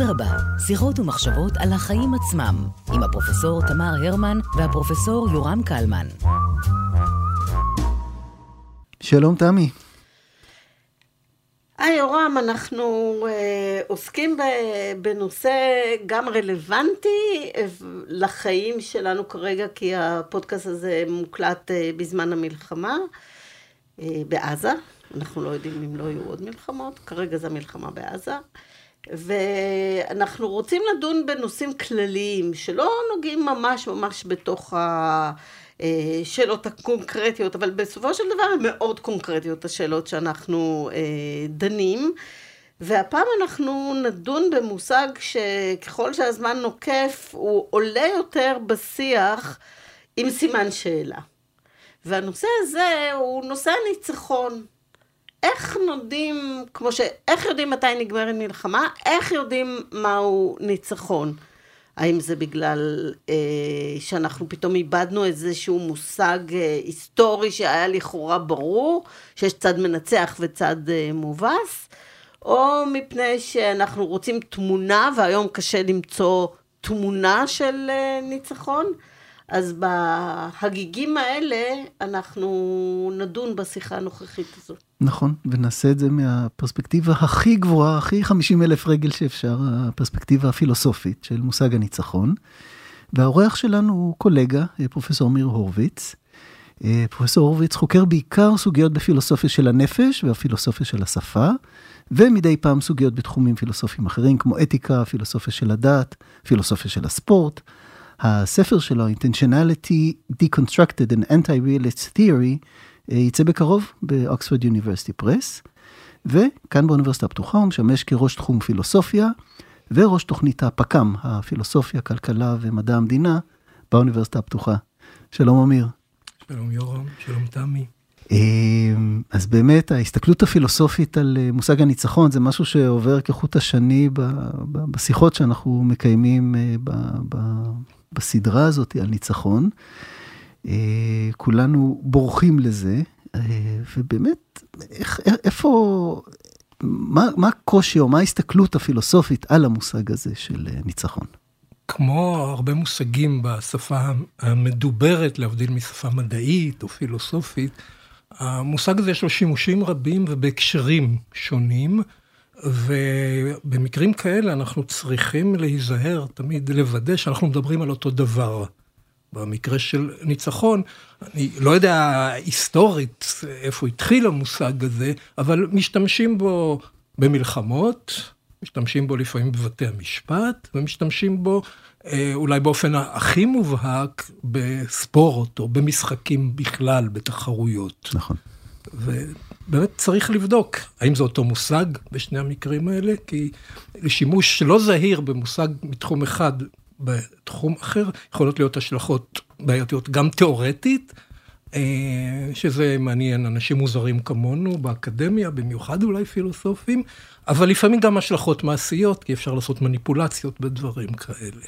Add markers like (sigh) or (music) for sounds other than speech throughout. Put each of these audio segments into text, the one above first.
אדרבה, שיחות ומחשבות על החיים עצמם, עם הפרופסור תמר הרמן והפרופסור יורם קלמן. שלום תמי. היי יורם, אנחנו אה, עוסקים ב, בנושא גם רלוונטי אה, לחיים שלנו כרגע, כי הפודקאסט הזה מוקלט אה, בזמן המלחמה אה, בעזה. אנחנו לא יודעים אם לא יהיו עוד מלחמות, כרגע זו המלחמה בעזה. ואנחנו רוצים לדון בנושאים כלליים שלא נוגעים ממש ממש בתוך השאלות הקונקרטיות, אבל בסופו של דבר הן מאוד קונקרטיות השאלות שאנחנו אה, דנים. והפעם אנחנו נדון במושג שככל שהזמן נוקף הוא עולה יותר בשיח עם סימן שאלה. והנושא הזה הוא נושא הניצחון. איך נודעים, כמו ש... איך יודעים מתי נגמרת מלחמה? איך יודעים מהו ניצחון? האם זה בגלל אה, שאנחנו פתאום איבדנו איזשהו מושג אה, היסטורי שהיה לכאורה ברור, שיש צד מנצח וצד אה, מובס, או מפני שאנחנו רוצים תמונה, והיום קשה למצוא תמונה של אה, ניצחון? אז בהגיגים האלה אנחנו נדון בשיחה הנוכחית הזאת. נכון, ונעשה את זה מהפרספקטיבה הכי גבוהה, הכי 50 אלף רגל שאפשר, הפרספקטיבה הפילוסופית של מושג הניצחון. והאורח שלנו הוא קולגה, פרופסור מיר הורוביץ. פרופסור הורוביץ חוקר בעיקר סוגיות בפילוסופיה של הנפש והפילוסופיה של השפה, ומדי פעם סוגיות בתחומים פילוסופיים אחרים, כמו אתיקה, פילוסופיה של הדת, פילוסופיה של הספורט. הספר שלו, Intentionality Deconstructed and Anti-Realist Theory, אה, יצא בקרוב באוקספורד יוניברסיטי פרס, וכאן באוניברסיטה הפתוחה הוא משמש כראש תחום פילוסופיה וראש תוכנית הפק"ם, הפילוסופיה, כלכלה ומדע המדינה, באוניברסיטה הפתוחה. שלום אמיר. שלום יורם, שלום תמי. אה, אז באמת ההסתכלות הפילוסופית על אה, מושג הניצחון זה משהו שעובר כחוט השני בשיחות שאנחנו מקיימים בסדרה הזאת על ניצחון. אה, כולנו בורחים לזה, אה, ובאמת, איך, איפה, מה, מה הקושי או מה ההסתכלות הפילוסופית על המושג הזה של אה, ניצחון? כמו הרבה מושגים בשפה המדוברת, להבדיל משפה מדעית או פילוסופית, המושג הזה יש לו שימושים רבים ובהקשרים שונים, ובמקרים כאלה אנחנו צריכים להיזהר, תמיד לוודא שאנחנו מדברים על אותו דבר. במקרה של ניצחון, אני לא יודע היסטורית איפה התחיל המושג הזה, אבל משתמשים בו במלחמות, משתמשים בו לפעמים בבתי המשפט, ומשתמשים בו אה, אולי באופן הכי מובהק בספורט או במשחקים בכלל, בתחרויות. נכון. ובאמת צריך לבדוק האם זה אותו מושג בשני המקרים האלה, כי לשימוש לא זהיר במושג מתחום אחד בתחום אחר, יכולות להיות השלכות בעייתיות גם תיאורטית, אה, שזה מעניין אנשים מוזרים כמונו באקדמיה, במיוחד אולי פילוסופים, אבל לפעמים גם השלכות מעשיות, כי אפשר לעשות מניפולציות בדברים כאלה.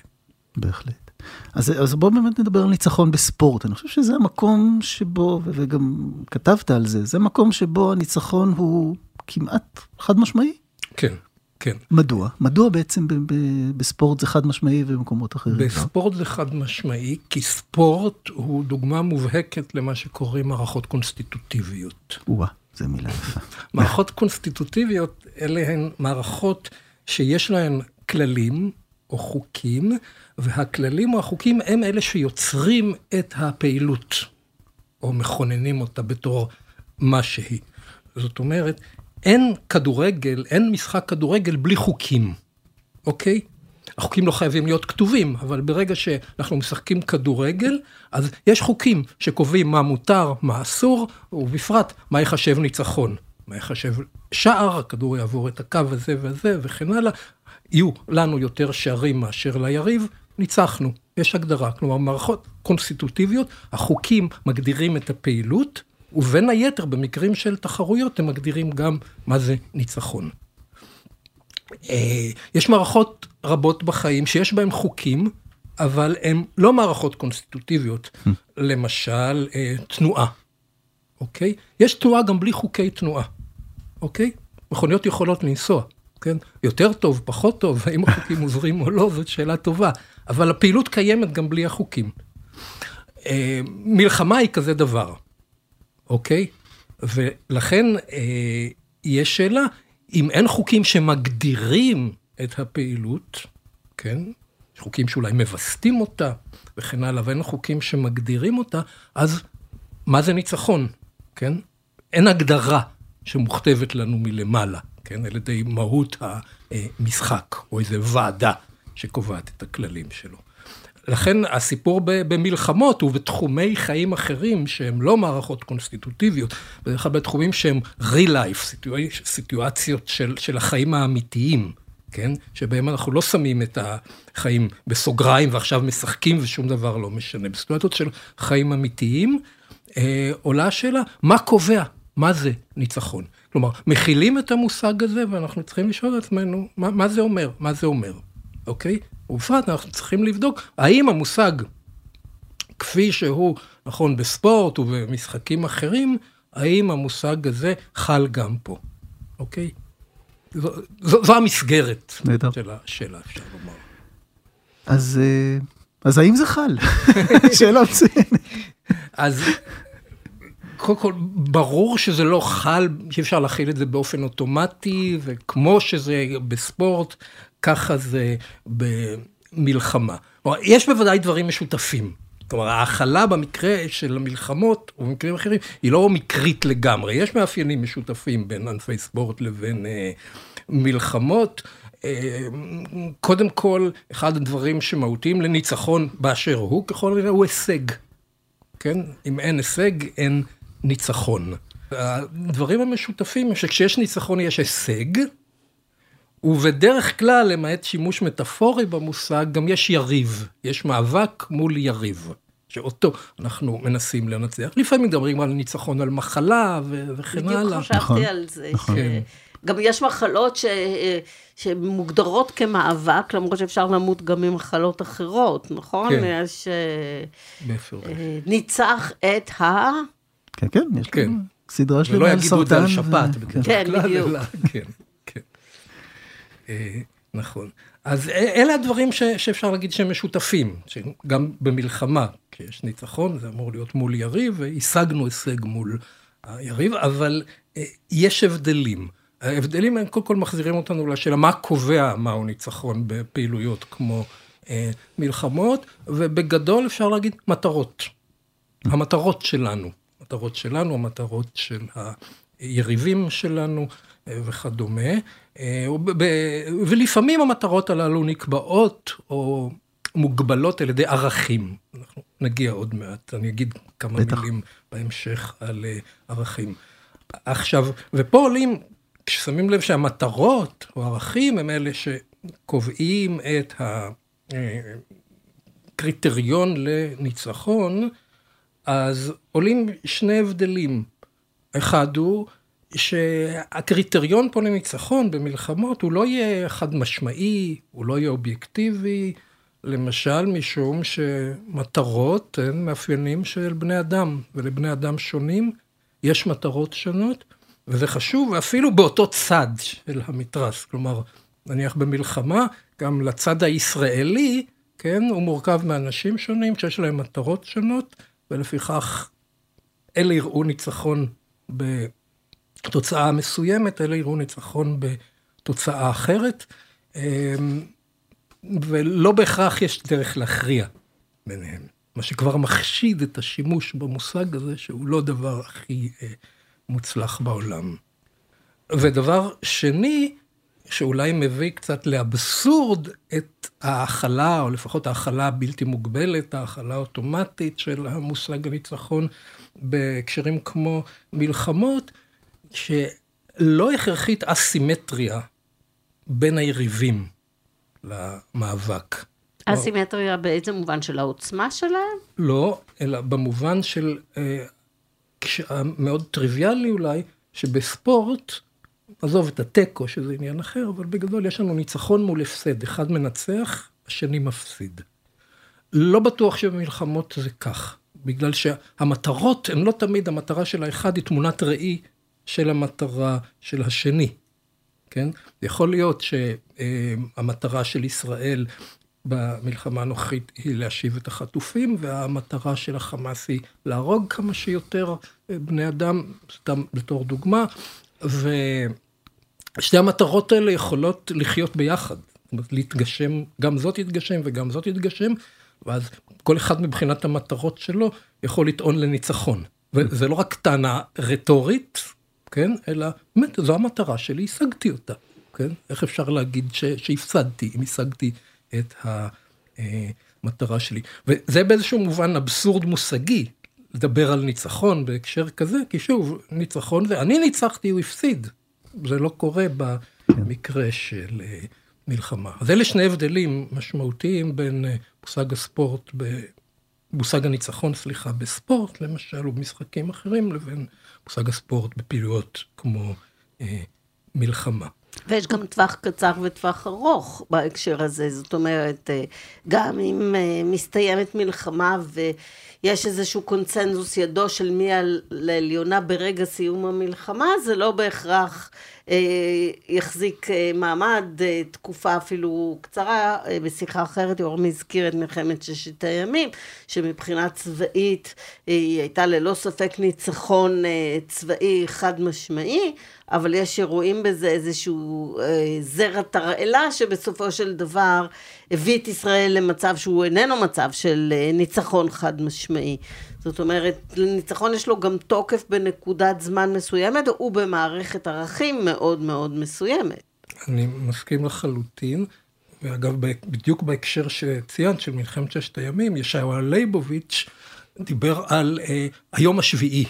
בהחלט. אז, אז בואו באמת נדבר על ניצחון בספורט. אני חושב שזה המקום שבו, וגם כתבת על זה, זה מקום שבו הניצחון הוא כמעט חד משמעי. כן. כן. מדוע? מדוע בעצם בספורט זה חד משמעי ובמקומות אחרים? בספורט זה חד משמעי, כי ספורט הוא דוגמה מובהקת למה שקוראים מערכות קונסטיטוטיביות. וואה, זו מילה יפה. (laughs) מערכות קונסטיטוטיביות אלה הן מערכות שיש להן כללים או חוקים, והכללים או החוקים הם אלה שיוצרים את הפעילות, או מכוננים אותה בתור מה שהיא. זאת אומרת, אין כדורגל, אין משחק כדורגל בלי חוקים, אוקיי? החוקים לא חייבים להיות כתובים, אבל ברגע שאנחנו משחקים כדורגל, אז יש חוקים שקובעים מה מותר, מה אסור, ובפרט מה ייחשב ניצחון. מה ייחשב שער, הכדור יעבור את הקו הזה וזה וכן הלאה. יהיו לנו יותר שערים מאשר ליריב, ניצחנו. יש הגדרה, כלומר מערכות קונסטיטוטיביות, החוקים מגדירים את הפעילות, ובין היתר, במקרים של תחרויות, הם מגדירים גם מה זה ניצחון. אה, יש מערכות רבות בחיים שיש בהן חוקים, אבל הן לא מערכות קונסטיטוטיביות. Hmm. למשל, אה, תנועה, אוקיי? יש תנועה גם בלי חוקי תנועה, אוקיי? מכוניות יכולות לנסוע, כן? יותר טוב, פחות טוב, (laughs) האם החוקים עוזרים או לא, זאת שאלה טובה. אבל הפעילות קיימת גם בלי החוקים. אה, מלחמה היא כזה דבר, אוקיי? ולכן אה, יש שאלה, אם אין חוקים שמגדירים את הפעילות, כן? יש חוקים שאולי מווסתים אותה וכן הלאה, ואין חוקים שמגדירים אותה, אז מה זה ניצחון, כן? אין הגדרה שמוכתבת לנו מלמעלה, כן? על ידי מהות המשחק, או איזו ועדה שקובעת את הכללים שלו. לכן הסיפור במלחמות ובתחומי חיים אחרים שהם לא מערכות קונסטיטוטיביות, בדרך כלל בתחומים שהם real life, סיטואציות של, של החיים האמיתיים, כן? שבהם אנחנו לא שמים את החיים בסוגריים ועכשיו משחקים ושום דבר לא משנה. בסיטואציות של חיים אמיתיים אה, עולה השאלה, מה קובע? מה זה ניצחון? כלומר, מכילים את המושג הזה ואנחנו צריכים לשאול את עצמנו, מה, מה זה אומר? מה זה אומר? אוקיי? ובפרט אנחנו צריכים לבדוק האם המושג כפי שהוא נכון בספורט ובמשחקים אחרים, האם המושג הזה חל גם פה, אוקיי? זו, זו, זו המסגרת נדע. של השאלה, אפשר לומר. אז, אה, אז האם זה חל? (laughs) שאלה מצוינת. אז קודם כל, ברור שזה לא חל, שאי אפשר להכיל את זה באופן אוטומטי, וכמו שזה בספורט, ככה זה במלחמה. כלומר, יש בוודאי דברים משותפים. כלומר, ההכלה במקרה של המלחמות, או במקרים אחרים, היא לא מקרית לגמרי. יש מאפיינים משותפים בין ענפי ספורט לבין אה, מלחמות. אה, קודם כל, אחד הדברים שמהותיים לניצחון באשר הוא, ככל הנראה, הוא הישג. כן? אם אין הישג, אין ניצחון. הדברים המשותפים, שכשיש ניצחון יש הישג, ובדרך כלל, למעט שימוש מטאפורי במושג, גם יש יריב, יש מאבק מול יריב, שאותו אנחנו מנסים לנצח. לפעמים מדברים על ניצחון על מחלה ו- וכן הלאה. בדיוק חשבתי נכון, על זה. נכון. ש... גם יש מחלות ש... שמוגדרות כמאבק, למרות שאפשר למות גם ממחלות אחרות, נכון? כן. יש... בפירוש. אה, ניצח את ה... כן, כן, יש כן. סדרה שלמה על סרטן. ולא יגידו את זה על שפעת, ו... בדרך כן, בדיוק. אה, נכון. אז אלה הדברים ש, שאפשר להגיד שהם משותפים, שגם במלחמה, כשיש ניצחון, זה אמור להיות מול יריב, והשגנו הישג מול היריב, אבל אה, יש הבדלים. ההבדלים הם קודם כל מחזירים אותנו לשאלה מה קובע מהו ניצחון בפעילויות כמו אה, מלחמות, ובגדול אפשר להגיד מטרות. המטרות שלנו, המטרות שלנו, המטרות של היריבים שלנו וכדומה. אה, ולפעמים המטרות הללו נקבעות או מוגבלות על ידי ערכים. אנחנו נגיע עוד מעט, אני אגיד כמה בטח. מילים בהמשך על אה, ערכים. עכשיו, ופה עולים, כששמים לב שהמטרות או ערכים הם אלה שקובעים את הקריטריון אה, לניצחון, אז עולים שני הבדלים. אחד הוא שהקריטריון פה לניצחון במלחמות הוא לא יהיה חד משמעי, הוא לא יהיה אובייקטיבי, למשל משום שמטרות הן מאפיינים של בני אדם, ולבני אדם שונים יש מטרות שונות, וזה חשוב אפילו באותו צד של המתרס, כלומר, נניח במלחמה, גם לצד הישראלי, כן, הוא מורכב מאנשים שונים שיש להם מטרות שונות, ולפיכך אלה יראו ניצחון ב... תוצאה מסוימת, אלה יראו ניצחון בתוצאה אחרת, אמ, ולא בהכרח יש דרך להכריע ביניהם. מה שכבר מחשיד את השימוש במושג הזה, שהוא לא דבר הכי אה, מוצלח בעולם. ודבר שני, שאולי מביא קצת לאבסורד את ההכלה, או לפחות ההכלה הבלתי מוגבלת, ההכלה האוטומטית של המושג הניצחון בהקשרים כמו מלחמות, שלא הכרחית אסימטריה בין היריבים למאבק. אסימטריה באיזה מובן של העוצמה שלהם? לא, אלא במובן של, אה, מאוד טריוויאלי אולי, שבספורט, עזוב את התיקו שזה עניין אחר, אבל בגדול יש לנו ניצחון מול הפסד, אחד מנצח, השני מפסיד. לא בטוח שבמלחמות זה כך, בגלל שהמטרות הן לא תמיד, המטרה של האחד היא תמונת ראי של המטרה של השני. כן? יכול להיות שהמטרה של ישראל במלחמה הנוכחית היא להשיב את החטופים, והמטרה של החמאס היא להרוג כמה שיותר בני אדם, סתם בתור דוגמה, ושתי המטרות האלה יכולות לחיות ביחד. להתגשם, גם זאת יתגשם וגם זאת יתגשם, ואז כל אחד מבחינת המטרות שלו יכול לטעון לניצחון. וזה לא רק טענה רטורית, כן, אלא באמת זו המטרה שלי, השגתי אותה, כן? איך אפשר להגיד ש, שהפסדתי, אם השגתי את המטרה שלי. וזה באיזשהו מובן אבסורד מושגי, לדבר על ניצחון בהקשר כזה, כי שוב, ניצחון זה, אני ניצחתי, הוא הפסיד. זה לא קורה במקרה של אה, מלחמה. אז אלה שני הבדלים משמעותיים בין אה, מושג הספורט, מושג הניצחון, סליחה, בספורט, למשל, או במשחקים אחרים, לבין מושג הספורט בפעילויות כמו אה, מלחמה. ויש גם טווח קצר וטווח ארוך בהקשר הזה, זאת אומרת, אה, גם אם אה, מסתיימת מלחמה ויש איזשהו קונצנזוס ידו של מי לעליונה ברגע סיום המלחמה, זה לא בהכרח יחזיק מעמד תקופה אפילו קצרה. בשיחה אחרת יורם הזכיר את מלחמת ששת הימים, שמבחינה צבאית היא הייתה ללא ספק ניצחון צבאי חד משמעי. אבל יש שרואים בזה איזשהו אה, זרע תרעלה שבסופו של דבר הביא את ישראל למצב שהוא איננו מצב של אה, ניצחון חד משמעי. זאת אומרת, לניצחון יש לו גם תוקף בנקודת זמן מסוימת ובמערכת ערכים מאוד מאוד מסוימת. אני מסכים לחלוטין. ואגב, בדיוק בהקשר שציינת, של מלחמת ששת הימים, ישעיהו ליבוביץ' דיבר על אה, היום השביעי.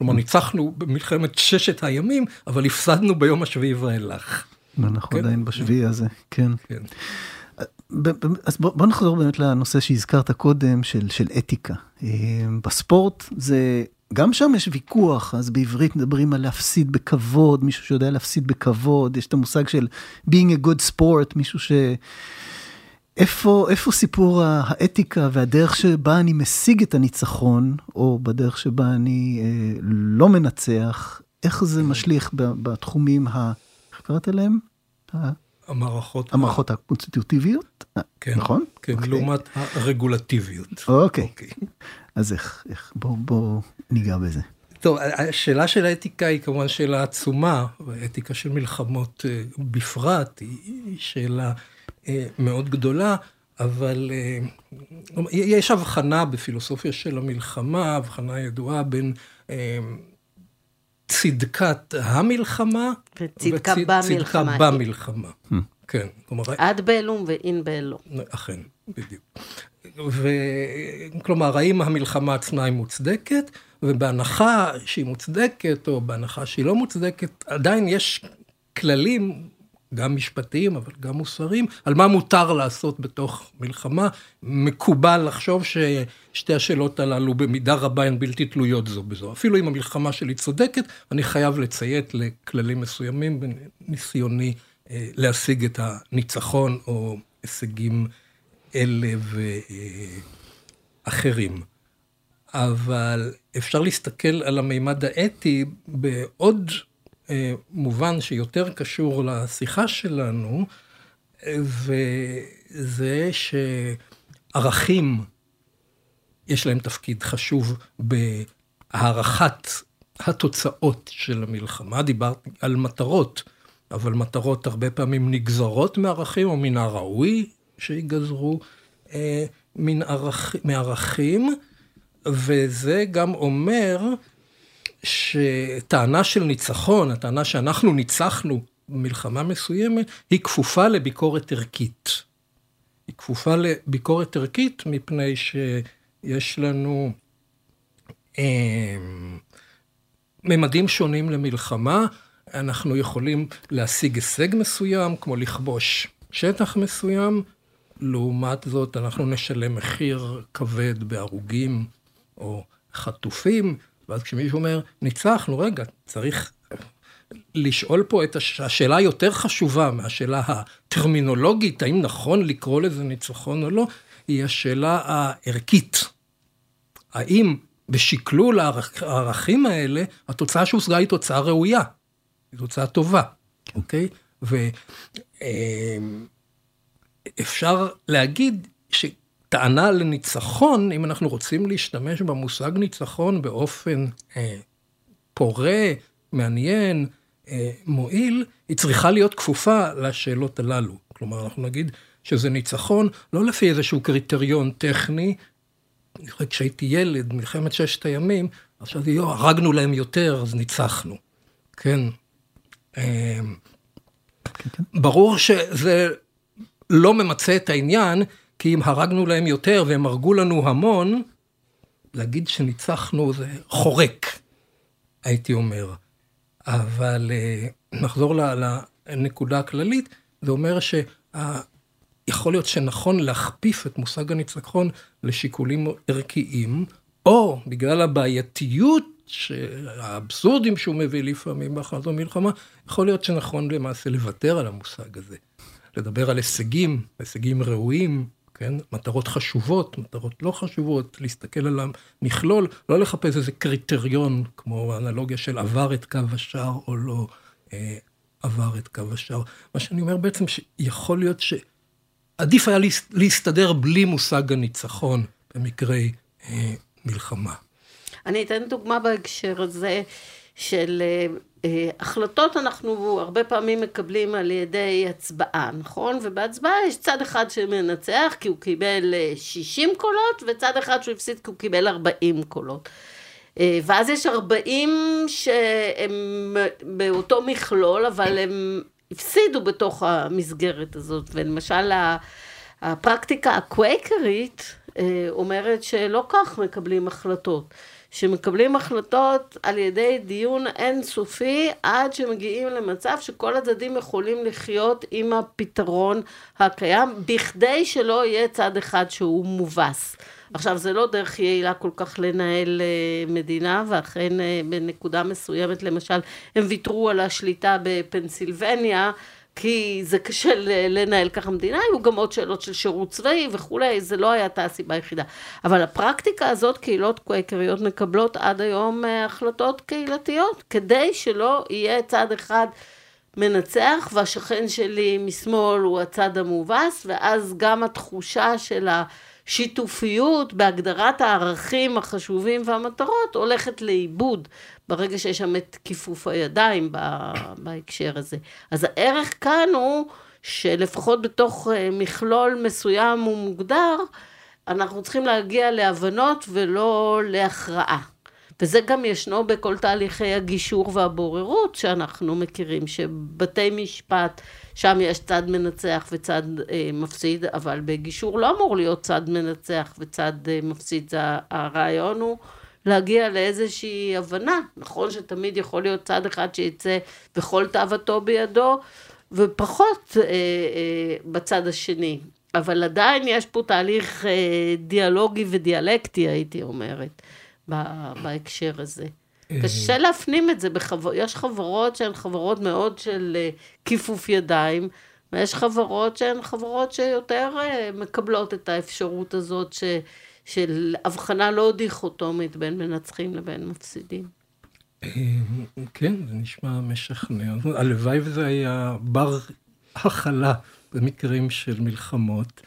כלומר, ניצחנו במלחמת ששת הימים, אבל הפסדנו ביום השביעי ואילך. אנחנו כן? עדיין בשביעי הזה, כן. כן. אז בוא, בוא נחזור באמת לנושא שהזכרת קודם, של, של אתיקה. אה, בספורט זה, גם שם יש ויכוח, אז בעברית מדברים על להפסיד בכבוד, מישהו שיודע להפסיד בכבוד, יש את המושג של being a good sport, מישהו ש... איפה, איפה סיפור האתיקה והדרך שבה אני משיג את הניצחון, או בדרך שבה אני אה, לא מנצח, איך זה משליך בתחומים ה... איך קראת להם? המערכות. המערכות הקונסטיטוטיביות? כן, נכון? כן, okay. אוקיי. לעומת הרגולטיביות. אוקיי. Okay. Okay. אז איך, איך, בואו בוא ניגע בזה. טוב, השאלה של האתיקה היא כמובן שאלה עצומה, והאתיקה של מלחמות אה, בפרט היא שאלה אה, מאוד גדולה, אבל אה, יש הבחנה בפילוסופיה של המלחמה, הבחנה ידועה בין אה, צדקת המלחמה וצדקה במלחמה. במלחמה. Hmm. כן, כלומר... עד באלום ואין באלום. אכן, בדיוק. וכלומר, האם המלחמה עצמה היא מוצדקת, ובהנחה שהיא מוצדקת, או בהנחה שהיא לא מוצדקת, עדיין יש כללים גם משפטיים, אבל גם מוסריים, על מה מותר לעשות בתוך מלחמה. מקובל לחשוב ששתי השאלות הללו במידה רבה הן בלתי תלויות זו בזו. אפילו אם המלחמה שלי צודקת, אני חייב לציית לכללים מסוימים בניסיוני אה, להשיג את הניצחון או הישגים אלה ואחרים. אבל אפשר להסתכל על המימד האתי בעוד אה, מובן שיותר קשור לשיחה שלנו, וזה שערכים, יש להם תפקיד חשוב בהערכת התוצאות של המלחמה. דיברתי על מטרות, אבל מטרות הרבה פעמים נגזרות מערכים, או מן הראוי שיגזרו אה, מערכים, וזה גם אומר שטענה של ניצחון, הטענה שאנחנו ניצחנו במלחמה מסוימת, היא כפופה לביקורת ערכית. היא כפופה לביקורת ערכית מפני שיש לנו אה, ממדים שונים למלחמה. אנחנו יכולים להשיג הישג מסוים, כמו לכבוש שטח מסוים, לעומת זאת אנחנו נשלם מחיר כבד בהרוגים או חטופים, ואז כשמישהו אומר, ניצחנו, רגע, צריך לשאול פה את הש... השאלה היותר חשובה מהשאלה הטרמינולוגית, האם נכון לקרוא לזה ניצחון או לא, היא השאלה הערכית. האם בשקלול הערכים האלה, התוצאה שהושגה היא תוצאה ראויה, היא תוצאה טובה, אוקיי? ואפשר להגיד שטענה לניצחון, אם אנחנו רוצים להשתמש במושג ניצחון באופן אה, פורה, מעניין, אה, מועיל, היא צריכה להיות כפופה לשאלות הללו. כלומר, אנחנו נגיד שזה ניצחון לא לפי איזשהו קריטריון טכני, כשהייתי ילד, מלחמת ששת הימים, עכשיו יו, הרגנו להם יותר, אז ניצחנו. כן. אה, ברור שזה לא ממצה את העניין, כי אם הרגנו להם יותר והם הרגו לנו המון, להגיד שניצחנו זה חורק, הייתי אומר. אבל אה, נחזור לנקודה הכללית, זה אומר שיכול להיות שנכון להכפיף את מושג הניצחון לשיקולים ערכיים, או בגלל הבעייתיות האבסורדים שהוא מביא לפעמים בהכרזו מלחמה, יכול להיות שנכון למעשה לוותר על המושג הזה. לדבר על הישגים, הישגים ראויים, כן? מטרות חשובות, מטרות לא חשובות, להסתכל על המכלול, לא לחפש איזה קריטריון, כמו האנלוגיה של עבר את קו השער או לא אה, עבר את קו השער. מה שאני אומר בעצם, שיכול להיות שעדיף היה להסתדר בלי מושג הניצחון במקרי אה, מלחמה. אני אתן דוגמה בהקשר הזה של אה, החלטות אנחנו הרבה פעמים מקבלים על ידי הצבעה, נכון? ובהצבעה יש צד אחד שמנצח כי הוא קיבל 60 אה, קולות, וצד אחד שהוא הפסיד כי הוא קיבל 40 קולות. ואז יש 40 שהם באותו מכלול, אבל הם הפסידו בתוך המסגרת הזאת. ולמשל, הפרקטיקה הקווייקרית אומרת שלא כך מקבלים החלטות. שמקבלים החלטות על ידי דיון אינסופי עד שמגיעים למצב שכל הצדדים יכולים לחיות עם הפתרון הקיים בכדי שלא יהיה צד אחד שהוא מובס. עכשיו זה לא דרך יעילה כל כך לנהל uh, מדינה ואכן uh, בנקודה מסוימת למשל הם ויתרו על השליטה בפנסילבניה כי זה קשה לנהל ככה מדינה, היו גם עוד שאלות של שירות צבאי וכולי, זה לא הייתה הסיבה היחידה. אבל הפרקטיקה הזאת, קהילות קווייקריות מקבלות עד היום אה, החלטות קהילתיות, כדי שלא יהיה צד אחד מנצח, והשכן שלי משמאל הוא הצד המובס, ואז גם התחושה של השיתופיות בהגדרת הערכים החשובים והמטרות הולכת לאיבוד. ברגע שיש שם את כיפוף הידיים בהקשר הזה. אז הערך כאן הוא שלפחות בתוך אה, מכלול מסוים ומוגדר, אנחנו צריכים להגיע להבנות ולא להכרעה. וזה גם ישנו בכל תהליכי הגישור והבוררות שאנחנו מכירים, שבתי משפט, שם יש צד מנצח וצד אה, מפסיד, אבל בגישור לא אמור להיות צד מנצח וצד אה, מפסיד, זה הרעיון הוא להגיע לאיזושהי הבנה. נכון שתמיד יכול להיות צד אחד שיצא בכל תאוותו בידו, ופחות אה, אה, בצד השני. אבל עדיין יש פה תהליך אה, דיאלוגי ודיאלקטי, הייתי אומרת, בהקשר הזה. אה. קשה להפנים את זה, בחבר... יש חברות שהן חברות מאוד של אה, כיפוף ידיים, ויש חברות שהן חברות שיותר אה, מקבלות את האפשרות הזאת ש... של הבחנה לא דיכוטומית בין מנצחים לבין מפסידים. כן, זה נשמע משכנע. הלוואי וזה היה בר הכלה במקרים של מלחמות,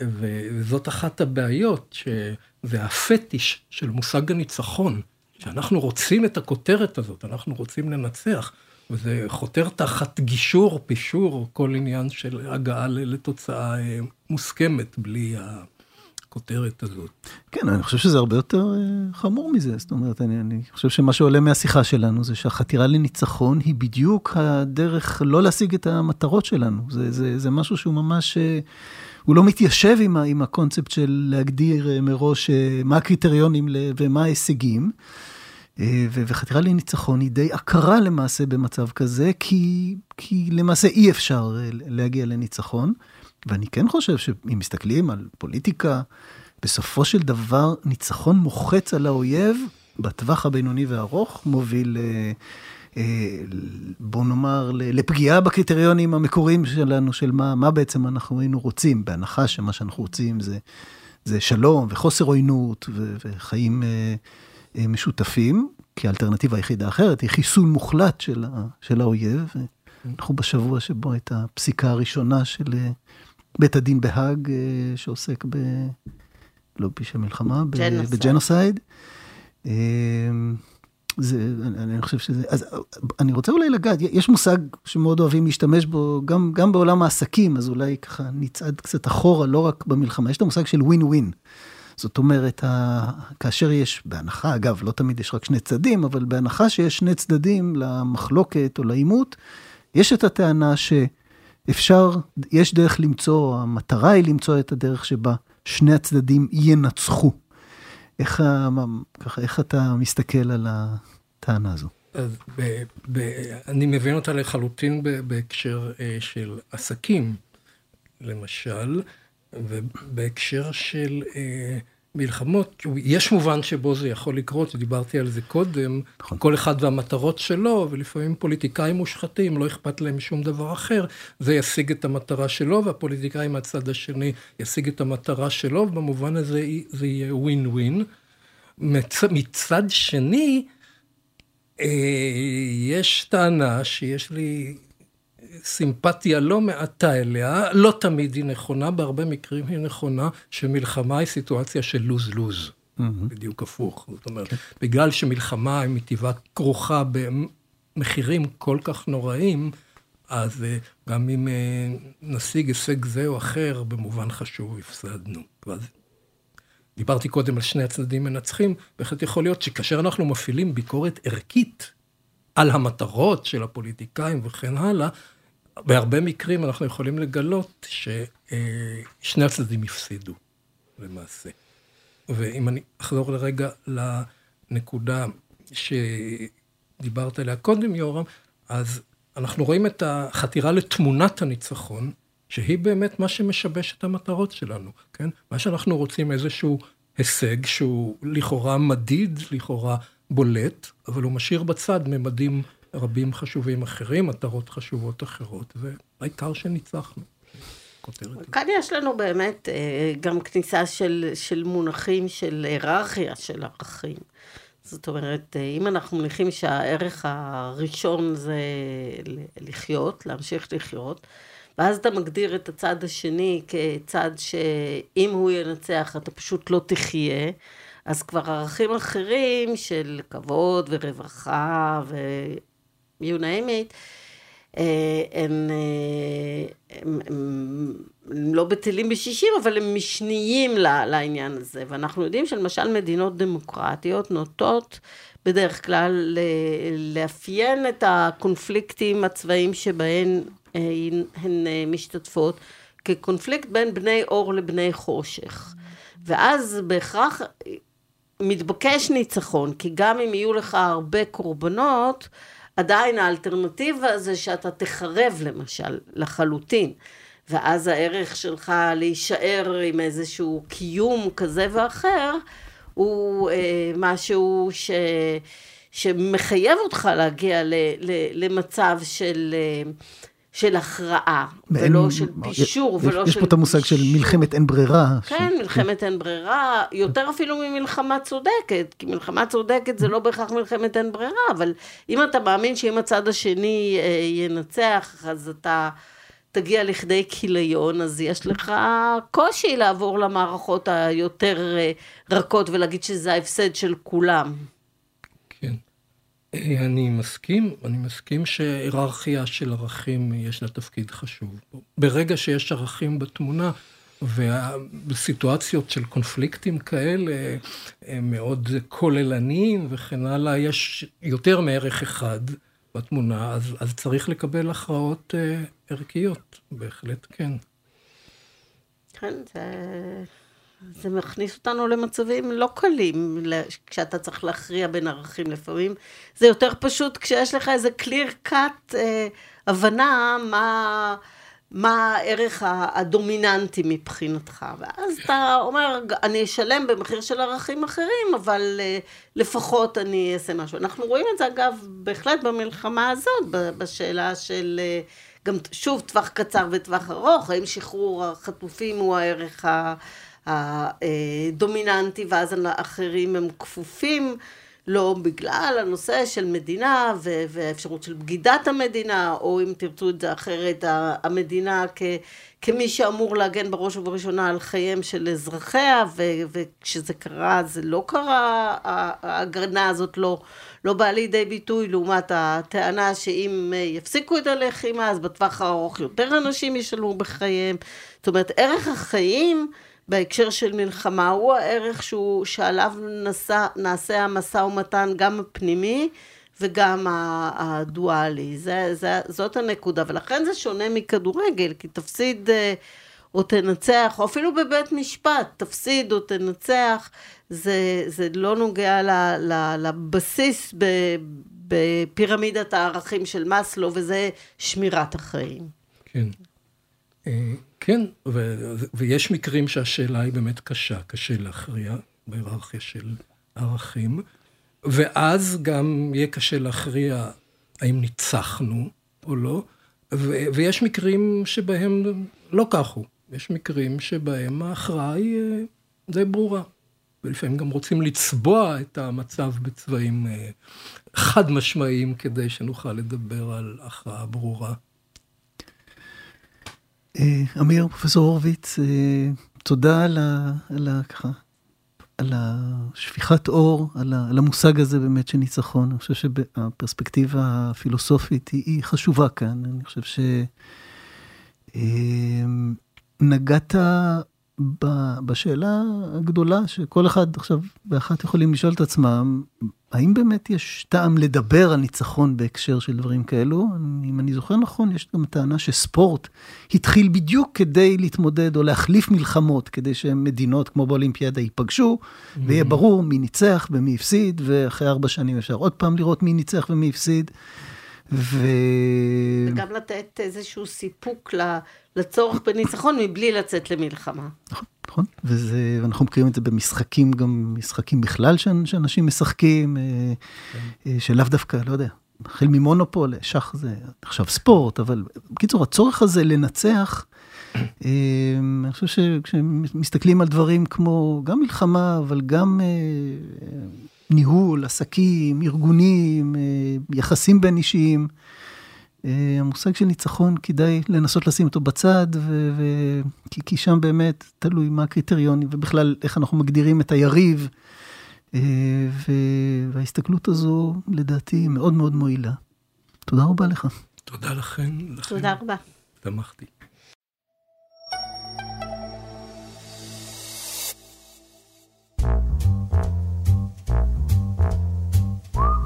וזאת אחת הבעיות, שזה הפטיש של מושג הניצחון, שאנחנו רוצים את הכותרת הזאת, אנחנו רוצים לנצח, וזה חותר תחת גישור, פישור, כל עניין של הגעה לתוצאה אה, מוסכמת, בלי ה... הכותרת הזאת. כן, אני חושב שזה הרבה יותר אה, חמור מזה. זאת אומרת, אני, אני חושב שמה שעולה מהשיחה שלנו זה שהחתירה לניצחון היא בדיוק הדרך לא להשיג את המטרות שלנו. זה, זה, זה משהו שהוא ממש, אה, הוא לא מתיישב עם, עם הקונספט של להגדיר אה, מראש מה הקריטריונים ומה ההישגים. וחתירה לניצחון היא די הכרה למעשה במצב כזה, כי, כי למעשה אי אפשר להגיע לניצחון. ואני כן חושב שאם מסתכלים על פוליטיקה, בסופו של דבר ניצחון מוחץ על האויב בטווח הבינוני והארוך מוביל, אה, אה, בוא נאמר, לפגיעה בקריטריונים המקוריים שלנו, של מה, מה בעצם אנחנו היינו רוצים, בהנחה שמה שאנחנו רוצים זה, זה שלום וחוסר עוינות וחיים אה, משותפים, כי האלטרנטיבה היחידה האחרת היא חיסול מוחלט של, של האויב. אנחנו בשבוע שבו הייתה הפסיקה הראשונה של בית הדין בהאג, אה, שעוסק ב... לא פשע מלחמה, ב genocide. זה, אני, אני חושב שזה, אז אני רוצה אולי לגעת, יש מושג שמאוד אוהבים להשתמש בו, גם, גם בעולם העסקים, אז אולי ככה נצעד קצת אחורה, לא רק במלחמה, יש את המושג של ווין ווין. זאת אומרת, ה... כאשר יש, בהנחה, אגב, לא תמיד יש רק שני צדדים, אבל בהנחה שיש שני צדדים למחלוקת או לעימות, יש את הטענה שאפשר, יש דרך למצוא, המטרה היא למצוא את הדרך שבה שני הצדדים ינצחו. איך, ככה, איך אתה מסתכל על הטענה הזו? אז ב, ב, אני מבין אותה לחלוטין בהקשר אה, של עסקים, למשל, ובהקשר של אה, מלחמות, יש מובן שבו זה יכול לקרות, דיברתי על זה קודם, נכון. כל אחד והמטרות שלו, ולפעמים פוליטיקאים מושחתים, לא אכפת להם שום דבר אחר, זה ישיג את המטרה שלו, והפוליטיקאי מהצד השני ישיג את המטרה שלו, ובמובן הזה זה יהיה ווין ווין. מצ, מצד שני, אה, יש טענה שיש לי סימפתיה לא מעטה אליה, לא תמיד היא נכונה, בהרבה מקרים היא נכונה, שמלחמה היא סיטואציה של לוז-לוז. Mm-hmm. בדיוק הפוך. זאת אומרת, בגלל שמלחמה היא מטבעה כרוכה במחירים כל כך נוראים, אז אה, גם אם אה, נשיג הישג זה או אחר, במובן חשוב הפסדנו. ואז דיברתי קודם על שני הצדדים מנצחים, בהחלט יכול להיות שכאשר אנחנו מפעילים ביקורת ערכית על המטרות של הפוליטיקאים וכן הלאה, בהרבה מקרים אנחנו יכולים לגלות ששני הצדדים הפסידו, למעשה. ואם אני אחזור לרגע לנקודה שדיברת עליה קודם, יורם, אז אנחנו רואים את החתירה לתמונת הניצחון, שהיא באמת מה שמשבש את המטרות שלנו, כן? מה שאנחנו רוצים איזשהו הישג שהוא לכאורה מדיד, לכאורה בולט, אבל הוא משאיר בצד ממדים רבים חשובים אחרים, מטרות חשובות אחרות, והעיקר שניצחנו. כאן יש לנו באמת אה, גם כניסה של, של מונחים של היררכיה של ערכים. זאת אומרת, אה, אם אנחנו מניחים שהערך הראשון זה לחיות, להמשיך לחיות, ואז אתה מגדיר את הצד השני כצד שאם הוא ינצח אתה פשוט לא תחיה, אז כבר ערכים אחרים של כבוד ורווחה ו... you name it, אה, הם, אה, הם, הם, הם לא בטלים בשישים, אבל הם משניים לעניין הזה. ואנחנו יודעים שלמשל מדינות דמוקרטיות נוטות בדרך כלל לאפיין את הקונפליקטים הצבאיים שבהן אה, הן משתתפות כקונפליקט בין בני אור לבני חושך. ואז בהכרח מתבקש ניצחון, כי גם אם יהיו לך הרבה קורבנות, עדיין האלטרנטיבה זה שאתה תחרב למשל, לחלוטין. ואז הערך שלך להישאר עם איזשהו קיום כזה ואחר, הוא אה, משהו ש, שמחייב אותך להגיע ל, ל, למצב של... אה, של הכרעה, ולא של פישור, ולא של... יש פה את המושג של מלחמת אין ברירה. כן, מלחמת אין ברירה, יותר אפילו ממלחמה צודקת, כי מלחמה צודקת זה לא בהכרח מלחמת אין ברירה, אבל אם אתה מאמין שאם הצד השני אה, ינצח, אז אתה תגיע לכדי כיליון, אז יש לך קושי לעבור למערכות היותר אה, רכות ולהגיד שזה ההפסד של כולם. אני מסכים, אני מסכים שהיררכיה של ערכים יש לה תפקיד חשוב. ברגע שיש ערכים בתמונה, ובסיטואציות של קונפליקטים כאלה, הם מאוד כוללניים וכן הלאה, יש יותר מערך אחד בתמונה, אז, אז צריך לקבל הכרעות אה, ערכיות, בהחלט כן. כן, זה... זה מכניס אותנו למצבים לא קלים, כשאתה צריך להכריע בין ערכים לפעמים. זה יותר פשוט כשיש לך איזה clear cut אה, הבנה מה, מה הערך הדומיננטי מבחינתך. ואז אתה אומר, אני אשלם במחיר של ערכים אחרים, אבל אה, לפחות אני אעשה משהו. אנחנו רואים את זה, אגב, בהחלט במלחמה הזאת, בשאלה של... אה, גם שוב, טווח קצר וטווח ארוך, האם שחרור החטופים הוא הערך. הדומיננטי, ואז האחרים הם כפופים לא בגלל הנושא של מדינה והאפשרות של בגידת המדינה, או אם תרצו את זה אחרת, המדינה כ... כמי שאמור להגן בראש ובראשונה על חייהם של אזרחיה, ו- וכשזה קרה זה לא קרה, ההגנה הזאת לא, לא באה לידי ביטוי, לעומת הטענה שאם יפסיקו את הלחימה, אז בטווח הארוך יותר אנשים ישלמו בחייהם. זאת אומרת, ערך החיים בהקשר של מלחמה הוא הערך שהוא, שעליו נסע, נעשה המשא ומתן גם הפנימי, וגם הדואלי. זה, זה, זאת הנקודה, ולכן זה שונה מכדורגל, כי תפסיד אה, או תנצח, או אפילו בבית משפט, תפסיד או תנצח, זה, זה לא נוגע ל, ל, לבסיס ב, בפירמידת הערכים של מאסלו, וזה שמירת החיים. כן. כן, ו- ויש מקרים שהשאלה היא באמת קשה, קשה להכריע בהיררכיה של ערכים. ואז גם יהיה קשה להכריע האם ניצחנו או לא, ו- ויש מקרים שבהם לא כך הוא. יש מקרים שבהם ההכרעה היא אה, די ברורה. ולפעמים גם רוצים לצבוע את המצב בצבעים אה, חד משמעיים כדי שנוכל לדבר על הכרעה ברורה. אה, אמיר, פרופסור הורוביץ, תודה על ה... על ה... ככה, על השפיכת אור, על, ה, על המושג הזה באמת של ניצחון. אני חושב שהפרספקטיבה הפילוסופית היא, היא חשובה כאן. אני חושב שנגעת אה, בשאלה הגדולה שכל אחד עכשיו ואחת יכולים לשאול את עצמם, האם באמת יש טעם לדבר על ניצחון בהקשר של דברים כאלו? אם אני זוכר נכון, יש גם טענה שספורט התחיל בדיוק כדי להתמודד או להחליף מלחמות, כדי שמדינות כמו באולימפיאדה ייפגשו, mm-hmm. ויהיה ברור מי ניצח ומי הפסיד, ואחרי ארבע שנים אפשר עוד פעם לראות מי ניצח ומי הפסיד. ו... וגם לתת איזשהו סיפוק לצורך בניצחון מבלי לצאת למלחמה. נכון, נכון. וזה, ואנחנו מכירים את זה במשחקים, גם משחקים בכלל שאנשים משחקים, אה, כן. אה, שלאו דווקא, לא יודע, החל ממונופול, שח זה עכשיו ספורט, אבל בקיצור, הצורך הזה לנצח, אה, אני חושב שכשמסתכלים על דברים כמו גם מלחמה, אבל גם ניהול, עסקים, ארגונים, יחסים בין אישיים, אה, המושג של ניצחון, כדאי לנסות לשים אותו בצד, ו- ו- כי, כי שם באמת תלוי מה הקריטריונים, ובכלל איך אנחנו מגדירים את היריב. אה, ו- וההסתכלות הזו, לדעתי, מאוד מאוד מועילה. תודה רבה לך. תודה לכן. תודה רבה. תמכתי.